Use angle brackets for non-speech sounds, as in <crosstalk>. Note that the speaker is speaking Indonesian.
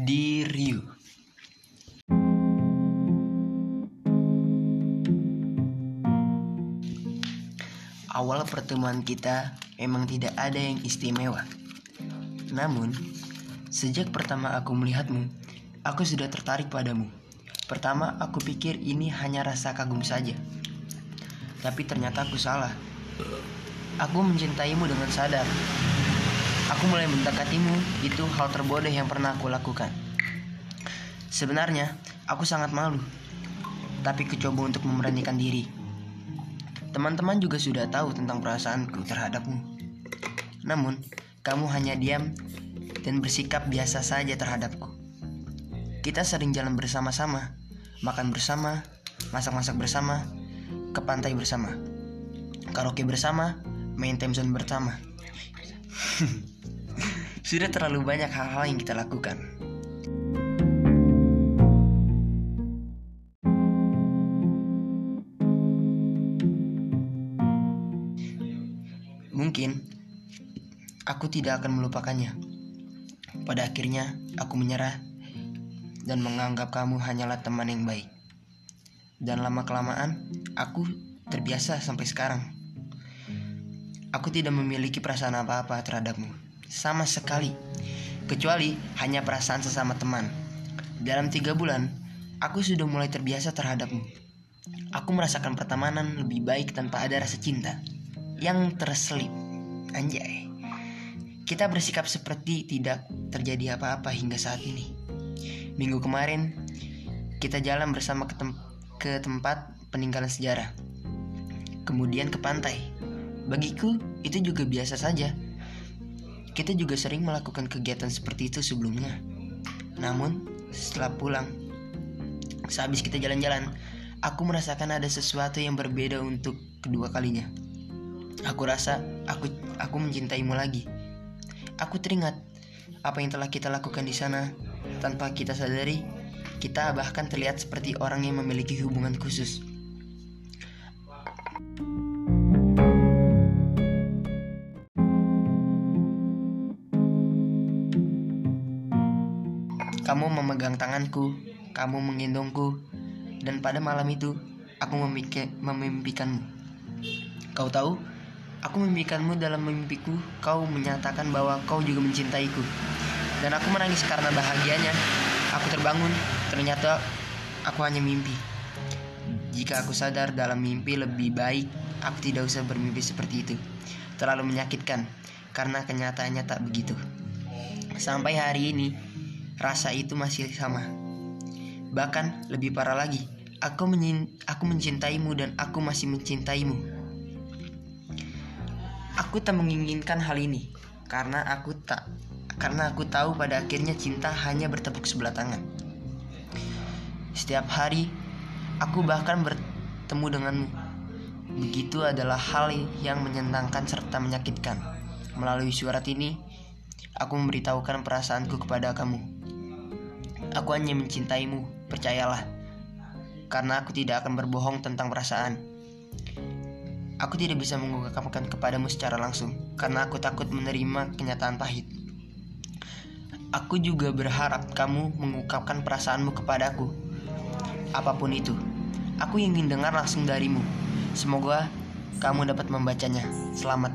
di Rio. Awal pertemuan kita memang tidak ada yang istimewa. Namun, sejak pertama aku melihatmu, aku sudah tertarik padamu. Pertama, aku pikir ini hanya rasa kagum saja. Tapi ternyata aku salah. Aku mencintaimu dengan sadar. Aku mulai mendekatimu, itu hal terbodoh yang pernah aku lakukan. Sebenarnya, aku sangat malu. Tapi kucoba untuk memberanikan diri. Teman-teman juga sudah tahu tentang perasaanku terhadapmu. Namun, kamu hanya diam dan bersikap biasa saja terhadapku. Kita sering jalan bersama-sama, makan bersama, masak-masak bersama, ke pantai bersama, karaoke bersama, main time zone bersama. <laughs> Sudah terlalu banyak hal-hal yang kita lakukan. Mungkin aku tidak akan melupakannya. Pada akhirnya, aku menyerah dan menganggap kamu hanyalah teman yang baik. Dan lama-kelamaan, aku terbiasa sampai sekarang. Aku tidak memiliki perasaan apa-apa terhadapmu, sama sekali, kecuali hanya perasaan sesama teman. Dalam tiga bulan, aku sudah mulai terbiasa terhadapmu. Aku merasakan pertemanan lebih baik tanpa ada rasa cinta yang terselip. Anjay. Kita bersikap seperti tidak terjadi apa-apa hingga saat ini. Minggu kemarin, kita jalan bersama ke, tem ke tempat peninggalan sejarah. Kemudian ke pantai. Bagiku, itu juga biasa saja. Kita juga sering melakukan kegiatan seperti itu sebelumnya. Namun, setelah pulang, sehabis kita jalan-jalan, aku merasakan ada sesuatu yang berbeda untuk kedua kalinya. Aku rasa aku aku mencintaimu lagi. Aku teringat apa yang telah kita lakukan di sana tanpa kita sadari. Kita bahkan terlihat seperti orang yang memiliki hubungan khusus. Kamu memegang tanganku, kamu menggendongku, dan pada malam itu aku memikir, memimpikanmu. Kau tahu, aku memimpikanmu dalam mimpiku. Kau menyatakan bahwa kau juga mencintaiku, dan aku menangis karena bahagianya. Aku terbangun, ternyata aku hanya mimpi. Jika aku sadar dalam mimpi lebih baik, aku tidak usah bermimpi seperti itu. Terlalu menyakitkan, karena kenyataannya tak begitu. Sampai hari ini, rasa itu masih sama. Bahkan lebih parah lagi, aku aku mencintaimu dan aku masih mencintaimu. Aku tak menginginkan hal ini karena aku tak karena aku tahu pada akhirnya cinta hanya bertepuk sebelah tangan. Setiap hari aku bahkan bertemu denganmu. Begitu adalah hal yang menyenangkan serta menyakitkan. Melalui surat ini, aku memberitahukan perasaanku kepada kamu. Aku hanya mencintaimu, percayalah. Karena aku tidak akan berbohong tentang perasaan. Aku tidak bisa mengungkapkan kepadamu secara langsung karena aku takut menerima kenyataan pahit. Aku juga berharap kamu mengungkapkan perasaanmu kepadaku. Apa pun itu, aku ingin dengar langsung darimu. Semoga kamu dapat membacanya. Selamat.